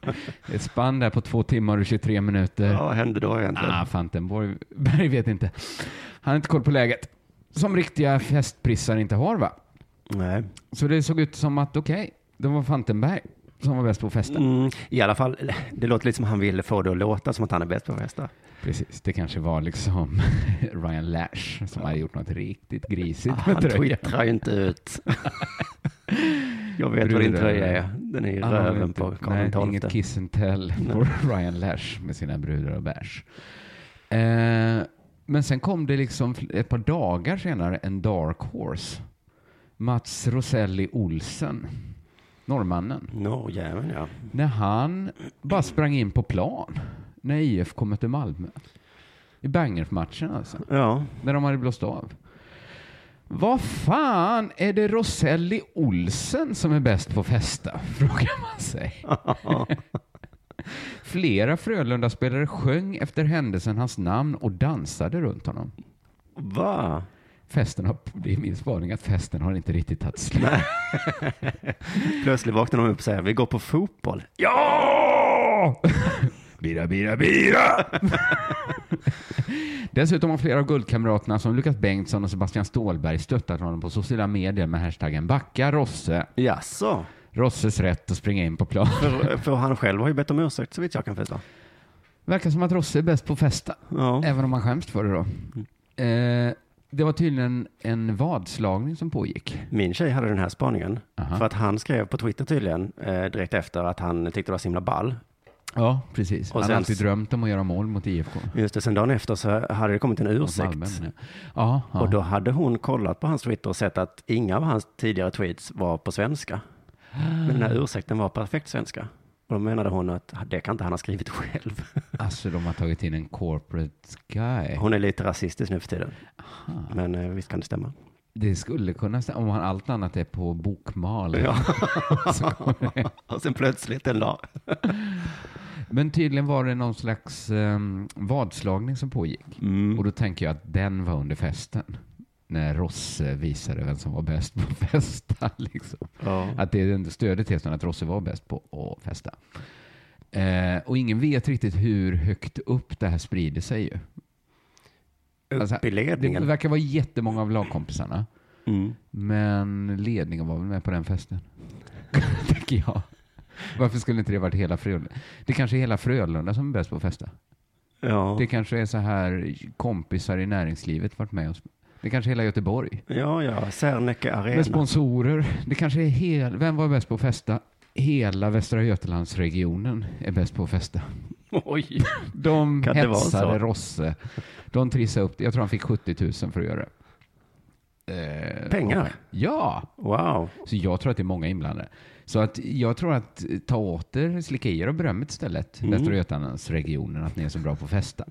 Det [laughs] är ett spann där på två timmar och 23 minuter. Ja, vad hände då egentligen? Ah, Fantenborg [laughs] Berg vet inte. Han har inte koll på läget. Som riktiga festprissar inte har va? Nej. Så det såg ut som att okej, det var Fantenberg. Som var bäst på att festa. Mm, I alla fall, det låter lite som han ville få det att låta som att han är bäst på att festa. Precis, det kanske var liksom [laughs] Ryan Lash som hade gjort något riktigt grisigt Han med tröjan. twittrar ju inte ut. [laughs] Jag vet vad din tröja är. Den är i Han har röven inte- på Karl XII. inget kiss and tell på [laughs] Ryan Lash med sina brudar och bärs. Eh, men sen kom det liksom ett par dagar senare en dark horse. Mats Roselli Olsen, norrmannen. Nå, jäveln ja. När han bara sprang in på plan när IFK mötte Malmö. I Bangerf-matchen alltså. Ja. När de hade blåst av. Vad fan är det Roselli Olsen som är bäst på festa? [laughs] Frågar man sig. [laughs] Flera Frölunda-spelare sjöng efter händelsen hans namn och dansade runt honom. Va? Festen har, det är min spaning att festen har inte riktigt tagit slut. [laughs] Plötsligt vaknar de upp och säger, vi går på fotboll. Ja! [laughs] Bira, bira, bira! [laughs] Dessutom har flera av guldkamraterna som Lukas Bengtsson och Sebastian Ståhlberg stöttat honom på sociala medier med hashtaggen backa Rosse. Jaså? Rosses rätt att springa in på plan. För, för han själv har ju bett om ursäkt så vitt jag kan förstå. Verkar som att Rosse är bäst på att festa. Även om han skäms för det då. Eh, det var tydligen en vadslagning som pågick. Min tjej hade den här spaningen. För att han skrev på Twitter tydligen eh, direkt efter att han tyckte det var så himla ball. Ja, precis. Och han har alltid drömt om att göra mål mot IFK. Just det, sen dagen efter så hade det kommit en ursäkt. Malmö, men- Ja, ja. Och då hade hon kollat på hans Twitter och sett att inga av hans tidigare tweets var på svenska. Men den här ursäkten var perfekt svenska. Och då menade hon att det kan inte han ha skrivit [laughs] själv. Alltså de har tagit in en corporate guy. Hon är lite rasistisk nu för tiden. Men eh, visst kan det stämma. Det skulle kunna stämma om han allt annat är på bokmal. Ja. [laughs] Så kommer [laughs] det. Och sen plötsligt en dag. Men tydligen var det någon slags um, vadslagning som pågick. Mm. Och då tänker jag att den var under festen. När Rosse visade vem som var bäst på att [laughs] festa. Liksom. Ja. Att det är stödet tesen att Rosse var bäst på att festa. Eh, och ingen vet riktigt hur högt upp det här sprider sig ju. Alltså. Det verkar vara jättemånga av lagkompisarna. Mm. Men ledningen var väl med på den festen. [laughs] Tänker jag. Varför skulle inte det varit hela Frölunda? Det kanske är hela Frölunda som är bäst på att festa. Ja. Det kanske är så här kompisar i näringslivet varit med oss. Det kanske är hela Göteborg. Ja, ja, Serneke Arena. Med sponsorer. Det kanske är hel... Vem var bäst på att festa? Hela Västra Götalandsregionen är bäst på att festa. Oj. De Kan hetsade Rosse. De trissade upp det. Jag tror han fick 70 000 för att göra det. Eh, Pengar? Ja. Wow. Så jag tror att det är många inblandade. Så att jag tror att ta åt er, slicka i er och berömmet istället. Mm. Västra Götalandsregionen, att ni är så bra på att festa.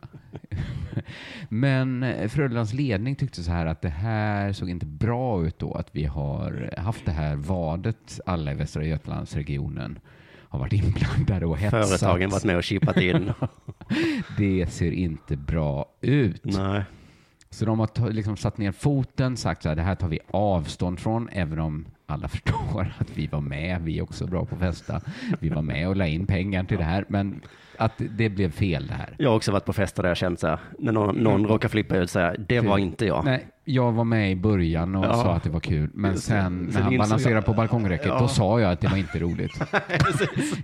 [laughs] Men eh, Frölundas ledning tyckte så här att det här såg inte bra ut då, att vi har haft det här vadet, alla i Västra Götalandsregionen har varit inblandade och hetsat. Företagen varit med och chippat in. [laughs] det ser inte bra ut. Nej. Så de har liksom satt ner foten, sagt så här, det här tar vi avstånd från, även om alla förstår att vi var med, vi är också bra på att festa. Vi var med och la in pengar till det här, men att det blev fel det här. Jag har också varit på fester där jag känt så här, när någon, någon råkar flippa ut så här, det var inte jag. Nej, jag var med i början och Ja. sa att det var kul, men sen när han balanserade jag- på balkongräcket, Ja. då sa jag att det var inte roligt.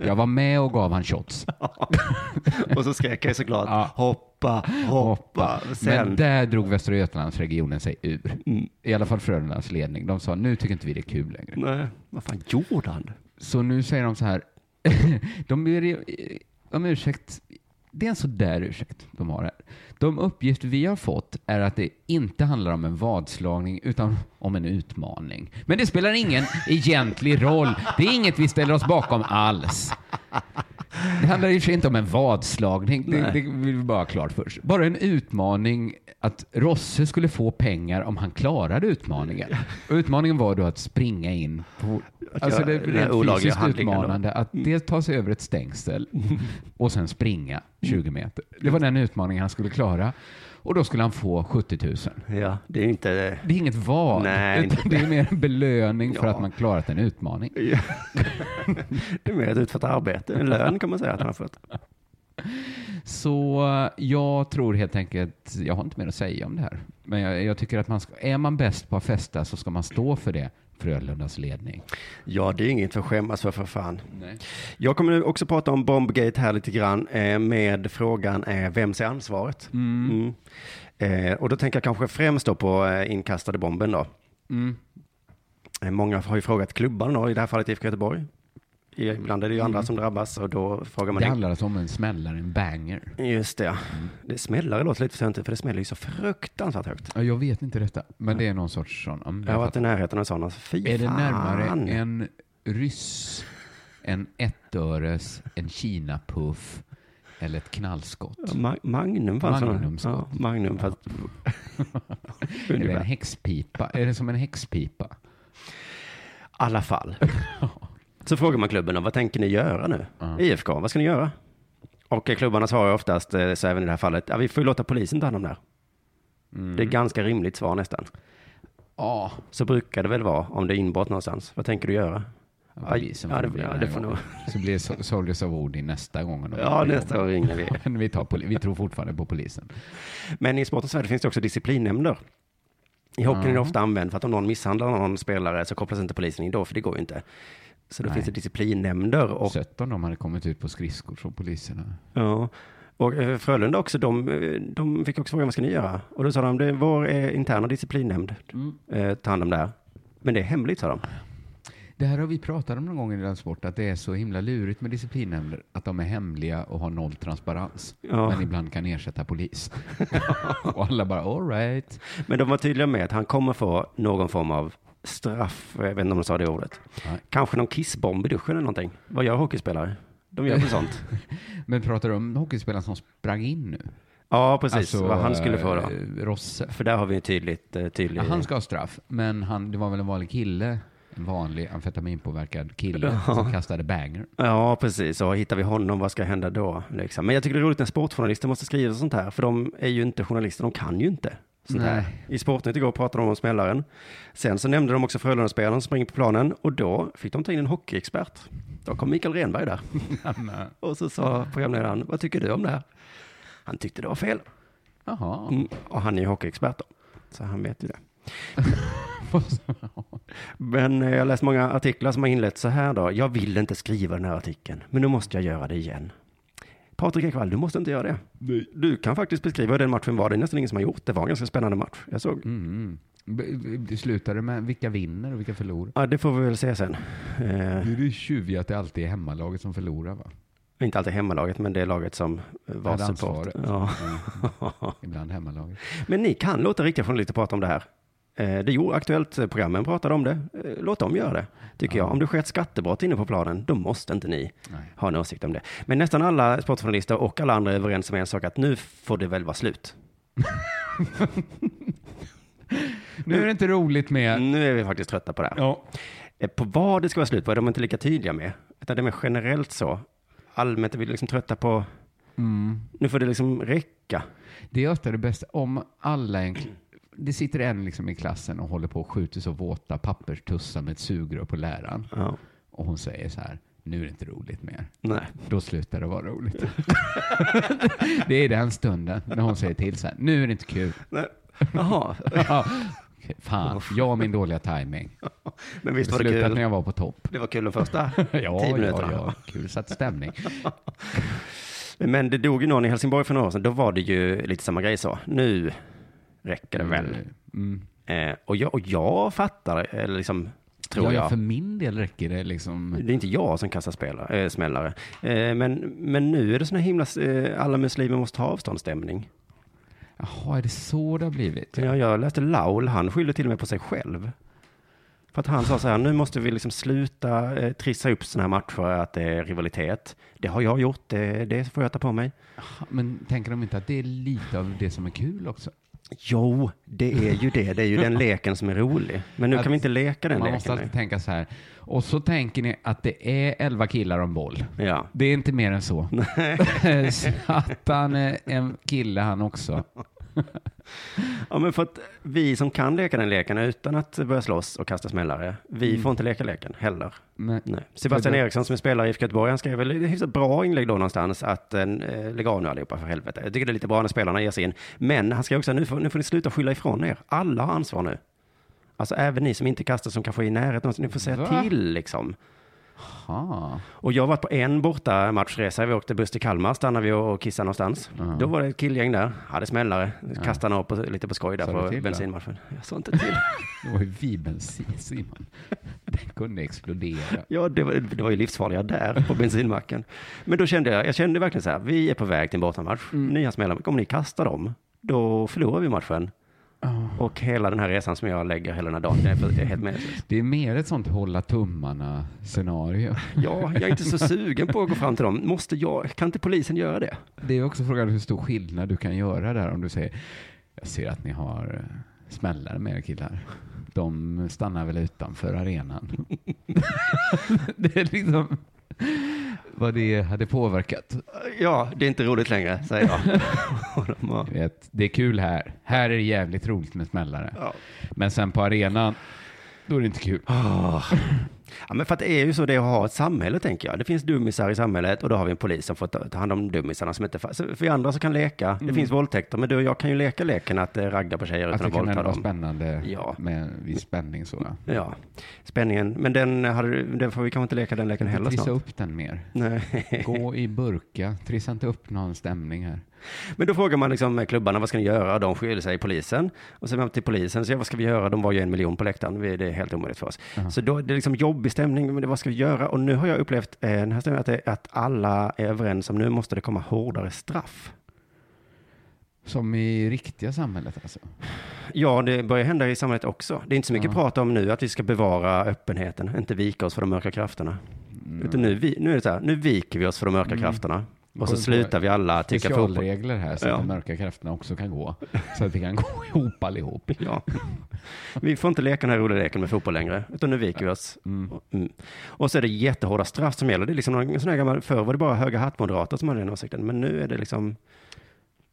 [laughs] jag var med och gav han shots. [laughs] Och så skrek jag såklart, hoppa, hoppa. Sen, Men där drog Västra Götalandsregionen sig ur. Mm. I alla fall Frölundas ledning. De sa, nu tycker inte vi det är kul längre. nej, vad fan gjorde han? Så nu säger de så här, [laughs] de om ursäkt. Det är en sådär ursäkt de har här. De uppgifter vi har fått är att det inte handlar om en vadslagning utan om en utmaning. Men det spelar ingen egentlig roll. Det är inget vi ställer oss bakom alls. Det handlar i och för sig inte om en vadslagning, det, det vill vi bara ha klart för sig. Bara en utmaning att Rosse skulle få pengar om han klarade utmaningen. Och utmaningen var då att springa in på... Alltså det är rent fysiskt då. utmanande att dels ta sig över ett stängsel och sen springa 20 meter. Det var den utmaningen han skulle klara. Och då skulle han få 70 000. Ja, det är inte... Det är inget vad, Nej, utan inte- det är mer en belöning för Ja. att man klarat en utmaning. Det är mer ett utfört arbete, en lön kan man säga att han har fått. så jag tror helt enkelt, jag har inte mer att säga om det här. Men jag, jag tycker att man ska, är man bäst på att festa så ska man stå för det. Frölundas ledning. Ja, det är inget att skämmas för, för fan. Nej. Jag kommer nu också prata om Bombgate här lite grann eh, med frågan eh, vems är ansvaret? Mm. Mm. Eh, och då tänker jag kanske främst då på eh, inkastade bomben då. Mm. Många har ju frågat klubban då, i det här fallet IFK Göteborg. Ibland är det ju andra Mm. som drabbas och då frågar man Det handlar alltså om en smällare, en banger. Just det, ja. Det smällare låter lite för för det smäller ju så fruktansvärt högt. Ja, jag vet inte detta, men det är någon sorts sån. mm, Jag har varit i närheten av sådana. Fy Är det fan. närmare en ryss, en ettöres, en Kina-puff eller ett knallskott? Ja, Ma- Magnum fanns det. Magnumskott. Ja, Magnum fast... [laughs] Eller en häxpipa? Är det som en häxpipa? alla fall. [laughs] Så frågar man klubben vad tänker ni göra nu? IFK, vad ska ni göra? Och eh, klubbarna svarar oftast, eh, så även i det här fallet, ja, vi får låta polisen ta hand om det här. Det är ganska rimligt svar nästan. Ja. Så brukar det väl vara om det är inbrott någonstans. Vad tänker du göra? Ja, Aj, polisen ja, det, ja, det får nog. Så blir Soldiers of Odin nästa gång. Ja, nästa gång ringer vi. [laughs] Men vi, tar vi tror fortfarande på polisen. Men i sportens värld finns det också disciplinnämnder. I hockeyn är det ofta använt för att om någon misshandlar någon spelare så kopplas inte polisen in då, för det går ju inte. Så då Nej. finns det disciplinnämnder. Och, Sött om de hade kommit ut på skridskor från poliserna. ja. och eh, Frölunda också, de, eh, de fick också frågan vad ska ni göra? Och då sa de, det är vår eh, interna disciplinnämnd Mm. eh, tar hand om det här. Men det är hemligt, sa de. Det här har vi pratat om någon gång i den sport, att det är så himla lurigt med disciplinnämnder, att de är hemliga och har noll transparens. Ja. Men ibland kan ersätta polis. [laughs] och alla bara, all right. Men de var tydliga med att han kommer få någon form av straff, jag vet inte om de sa det ordet. Nej. Kanske någon kissbomb i duschen eller någonting. Vad gör hockeyspelare? De gör väl [laughs] sånt? Men pratar du om hockeyspelaren som sprang in nu? Ja, precis. Alltså, vad han skulle få då. eh, Rosse. För där har vi en tydligt, eh, tydlig... Ja, han ska ha straff, men han, det var väl en vanlig kille, en vanlig amfetaminpåverkad kille Ja. som kastade banger. Ja, precis. Och hittar vi honom, vad ska hända då? Liksom. Men jag tycker det är roligt när sportjournalister måste skriva sånt här, för de är ju inte journalister, de kan ju inte sånt här. I Sportnytt igår pratade de om smällaren. Sen så nämnde de också Frölunda-spelaren som springer på planen och då fick de ta in en hockeyexpert. Då kom Mikael Renberg där. [laughs] och så sa programledaren, vad tycker du om det här? Han tyckte det var fel. Jaha. Mm, och han är ju hockeyexpert då, så han vet ju det. [laughs] Men eh, jag har läst många artiklar som har inlett så här då. Jag vill inte skriva den här artikeln, men nu måste jag göra det igen. Patrik Ekwall, du måste inte göra det. Du kan faktiskt beskriva hur den matchen var. Det är nästan ingen som har gjort. Det var en ganska spännande match. Jag såg. Mm. B- Det slutade med vilka vinner och vilka förlorar. Ja, det får vi väl se sen. Eh, Det är det tjuviga att det alltid är hemmalaget som förlorar va? inte alltid hemmalaget, men det är laget som eh, var support. Ja. [laughs] Ibland hemmalaget. Men ni kan låta riktiga journalister prata om det här. Eh, Det gjorde Aktuellt-programmen pratade om det. Eh, Låt dem göra det, tycker jag. Om det sker ett skattebrott inne på planen, då måste inte ni Nej. ha en åsikt om det. Men nästan alla sportjournalister och alla andra är överens om en sak, att nu får det väl vara slut. [laughs] Nu är det inte roligt med... Nu är vi faktiskt trötta på det här. Ja. Eh, På vad det ska vara slut på är de inte lika tydliga med. Utan det är mer generellt så. Allmänt är vi liksom trötta på, Mm. nu får det liksom räcka. Det är ofta det bästa om alla en, Det sitter en liksom i klassen och håller på och skjuter så våta papperstussar med ett sugrör på läraren. Ja. Och hon säger så här, nu är det inte roligt mer. Nej. Då slutar det vara roligt. [laughs] det är den stunden när hon säger till så här, nu är det inte kul. Nej. Jaha. [laughs] ja. Okej, Fan, jag och min dåliga timing. [laughs] Men visst var det slutade kul? när jag var på topp. Det var kul de första ja, tio ja, minuterna. ja, kul, satt stämning. Men det dog ju någon i Helsingborg för några år sedan. Då var det ju lite samma grej så. Nu räcker det väl. Mm. Eh, och, jag, och jag fattar, eller liksom, tror ja, jag. ja, för min del räcker det liksom. Det är inte jag som kastar spelare, äh, smällare. Eh, men, men nu är det sån här himla, eh, alla muslimer måste ta avståndsstämning. Jaha, är det så det har blivit? Ja, jag läste Laul, han skyllde till och med på sig själv. För att han sa så här, nu måste vi liksom sluta eh, trissa upp sådana här matcher, att det är rivalitet. Det har jag gjort, det, det får jag ta på mig. Men tänker de inte att det är lite av det som är kul också? Jo, det är ju det. Det är ju den [laughs] leken som är rolig. Men nu Att kan vi inte leka den Man leken. måste alltid nu. tänka så här. Och så tänker ni att det är elva killar om boll. Ja. Det är inte mer än så. [laughs] [laughs] Satan är en kille han också. Ja, men för att vi som kan leka den leken utan att börja slåss och kasta smällare, vi Mm. får inte leka leken heller. Nej. Sebastian För det- Eriksson som är spelare i IFK Göteborg, han skrev väl ett hyfsat bra inlägg då någonstans att eh, lägg av nu allihopa för helvete. Jag tycker det är lite bra när spelarna ger sig in. Men han skrev också, nu får, nu får ni sluta skylla ifrån er. Alla har ansvar nu. Alltså även ni som inte kastar som kanske är i närheten, ni får säga Va? till liksom. Ha. Och jag har varit på en borta matchresa. Vi åkte buss till Kalmar, stannade vi och kissade någonstans. Då var det ett killgäng där, hade smällare, kastade upp på, lite på skoj där på till då? bensinmatchen. Jag sa inte till. [laughs] Det var ju vi bensin, Simon. Den kunde explodera. Ja, det var, det var ju livsfarliga där på bensinmacken. Men då kände jag, jag kände verkligen så här, vi är på väg till en bortamatch. Mm. Ni har smällar, om ni kastar dem, då förlorar vi matchen. Och hela den här resan som jag lägger hela den här dagen, det är, helt meningslöst. Det är mer ett sånt hålla tummarna scenario. [laughs] Ja, jag är inte så sugen på att gå fram till dem. Måste jag, kan inte polisen göra det? Det är också frågan hur stor skillnad du kan göra där om du säger jag ser att ni har eh, smällare med er killar. De stannar väl utanför arenan. [laughs] det är liksom vad det hade påverkat. Ja, det är inte roligt längre, säger jag. [laughs] De vet, det är kul här. Här är det jävligt roligt med smällare. Ja. Men sen på arenan, då är det inte kul. Ja, men för att det är ju så det är att ha ett samhälle, tänker jag. Det finns dummisar i samhället och då har vi en polis som får ta, hand om dummisarna som inte... Så för vi andra som kan leka, det Mm. finns våldtäkter, men du och jag kan ju leka leken att eh, ragga på tjejer Att utan det att kan våldta ändå vara dem. spännande Ja. med en viss spänning så. Ja. Ja, spänningen. Men den, hade, den får vi kanske inte leka den leken heller Trissa snart. upp den mer. Nej. Gå i burka. [laughs] Trissa inte upp någon stämning här. Men då frågar man liksom klubbarna, vad ska ni göra? De skyller sig i polisen. Och så är man till polisen, så ja, vad ska vi göra? De var ju en miljon på läktaren, det är helt omöjligt för oss. Så då, det är liksom jobbig stämning, men vad ska vi göra? Och nu har jag upplevt eh, den här stämningen, att, det, att alla är överens om nu måste det komma hårdare straff. Som i riktiga samhället alltså. Ja, det börjar hända i samhället också. Det är inte så mycket Ja. prat om nu att vi ska bevara öppenheten, inte vika oss för de mörka krafterna. Mm. Utan nu, nu är det så här, nu viker vi oss för de mörka Mm. krafterna. Och så slutar vi alla tycka fotboll. Specialregler här så Ja. att de mörka krafterna också kan gå. Så att vi kan [laughs] gå ihop allihop. [laughs] Ja. Vi får inte leka den här roliga leken med fotboll längre, utan nu viker vi oss. Mm. Och så är det jättehårda straff som gäller. Det är liksom någon sån här gammal, förr var det bara höga hattmoderater som hade den åsikten, men nu är det liksom,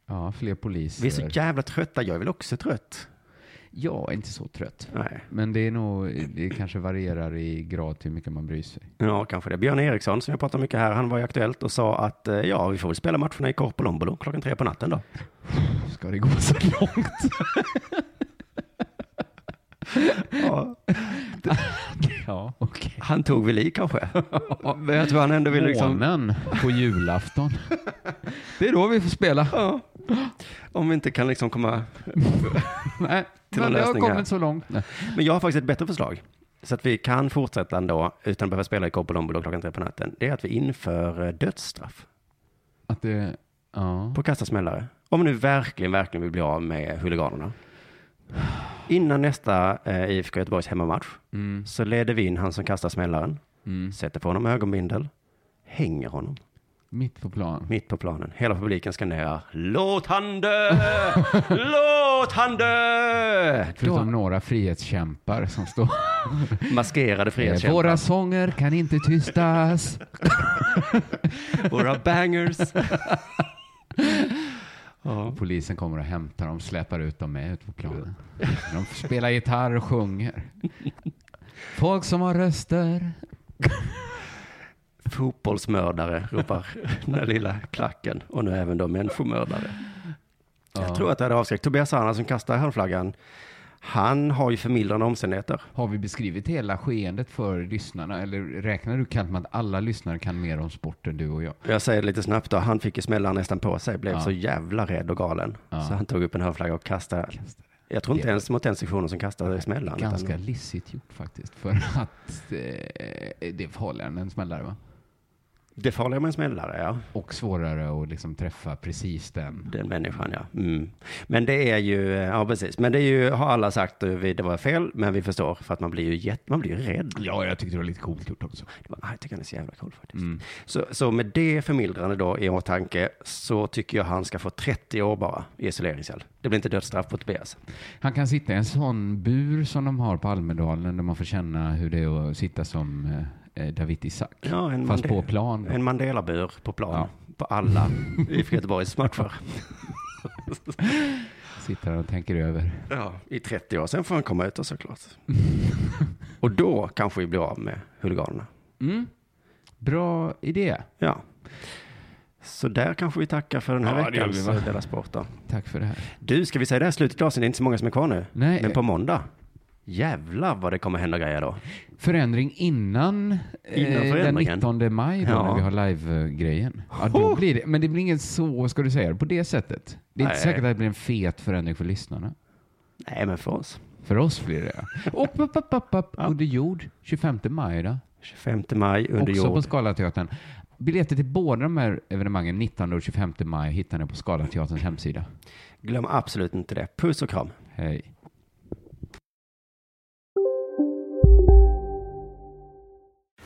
Ja, fler poliser. vi är så jävla trötta, jag är väl också trött. Jag är inte så trött. Nej. Men det är nog, det kanske varierar i grad till hur mycket man bryr sig. Ja, kanske det. Björn Eriksson, som jag pratar mycket här, han var ju aktuellt och sa att eh, ja, vi får väl spela matcherna i Korpolombolo klockan tre på natten då. Ska det gå så långt? [laughs] Ja, ja okej. han tog väl i kanske. Men jag tror han ändå ville liksom... Månen på julafton. Det är då vi får spela. Ja. Om vi inte kan liksom komma [laughs] Nej, till men en det har lösning här. kommit så långt. Nej. Men jag har faktiskt ett bättre förslag. Så att vi kan fortsätta ändå utan att behöva spela i Korpolombolo klockan tre på natten. Det är att vi inför eh, dödsstraff Att det, ja. på kasta smällare. Om vi nu verkligen, verkligen vill bli av med huliganerna. Innan nästa eh, IFK Göteborgs hemmamatch Mm. så leder vi in han som kastar smällaren, Mm. sätter på honom ögonbindel, hänger honom Mitt på plan. mitt på planen. Hela publiken skanderar Låt han dö! [laughs] Låt han dö! Förutom några frihetskämpar som står... [laughs] Maskerade Eh, frihetskämpar. Våra sånger kan inte tystas. [laughs] Våra bangers. Polisen kommer och hämtar dem, släpar ut dem med ut på planen. De spelar gitarr och sjunger. Folk som har röster. Fotbollsmördare ropar [laughs] den lilla klacken och nu även då människomördare. Jag tror att det hade avskräckt. Tobias Anna som kastar hörnflaggan, han har ju förmildrande omständigheter. Har vi beskrivit hela skeendet för lyssnarna? Eller räknar du kallt med att alla lyssnare kan mer om sport än du och jag? Jag säger det lite snabbt då, han fick ju smällan nästan på sig, blev Ja. så jävla rädd och galen. Ja. Så han tog upp en hörnflagga och kastade. Jag tror inte Det- ens mot den sektionen som kastade smällan. Ganska utan- lissigt gjort faktiskt. För att eh, det är farligare än en smällare va? Det farliga med en smällare, ja. Och svårare att liksom träffa precis den. Den människan, ja. Mm. Men det är ju, ja precis. Men det är ju, har alla sagt, vi- det var fel, men vi förstår, för att man blir ju jätte, man blir ju rädd. Ja, jag tyckte det var lite coolt gjort också. Det var, ah, jag tycker han är så jävla cool faktiskt. Mm. Så, så med det förmildrande då i åtanke så tycker jag han ska få 30 år bara i isoleringscell. Det blir inte dödsstraff på Tobias. Han kan sitta i en sån bur som de har på Almedalen där man får känna hur det är att sitta som eh, David Isak. Ja, en Fast Mande- på plan. En Mandela-bur på plan. Ja. På alla [laughs] IFK Göteborgs matcher. [laughs] Sitter och tänker över. Ja, i 30 år. Sen får han komma ut och såklart. [laughs] och då kanske vi blir av med huliganerna. Mm. Bra idé. Ja. Så där kanske vi tackar för den här Ja, veckans eh, Della Sport. Tack för det här. Du, ska vi säga det här slutet avsnittet? Det är inte så många som är kvar nu. Nej. Men på måndag, jävlar vad det kommer hända grejer då. Förändring innan, Innan eh, den förändringen. 19 maj då, Ja. när vi har live-grejen. Ja, då blir det, men det blir ingen så, ska du säga på det sättet. Det är inte Nej. säkert att det blir en fet förändring för lyssnarna. Nej, men för oss. För oss blir det. Och upp, upp, upp, upp, under jord, 25 maj då. 25 maj under Också på jord. Scalateatern. Biljetter till båda de här evenemangen, 19 och 25 maj, hittar ni på Scalateaterns hemsida. Glöm absolut inte det. Puss och kram. Hej.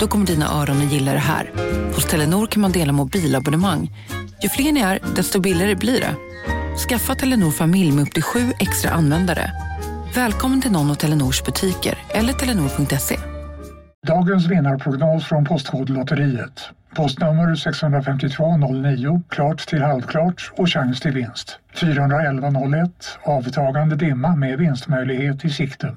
Då kommer dina öron att gilla det här. Hos Telenor kan man dela mobilabonnemang. Ju fler ni är, desto billigare blir det. Skaffa Telenor familj med upp till sju extra användare. Välkommen till någon av Telenors butiker eller telenor.se. Dagens vinnarprognos från Postkodlotteriet. Postnummer 65209, klart till halvklart och chans till vinst. 41101, avtagande dimma med vinstmöjlighet i sikte.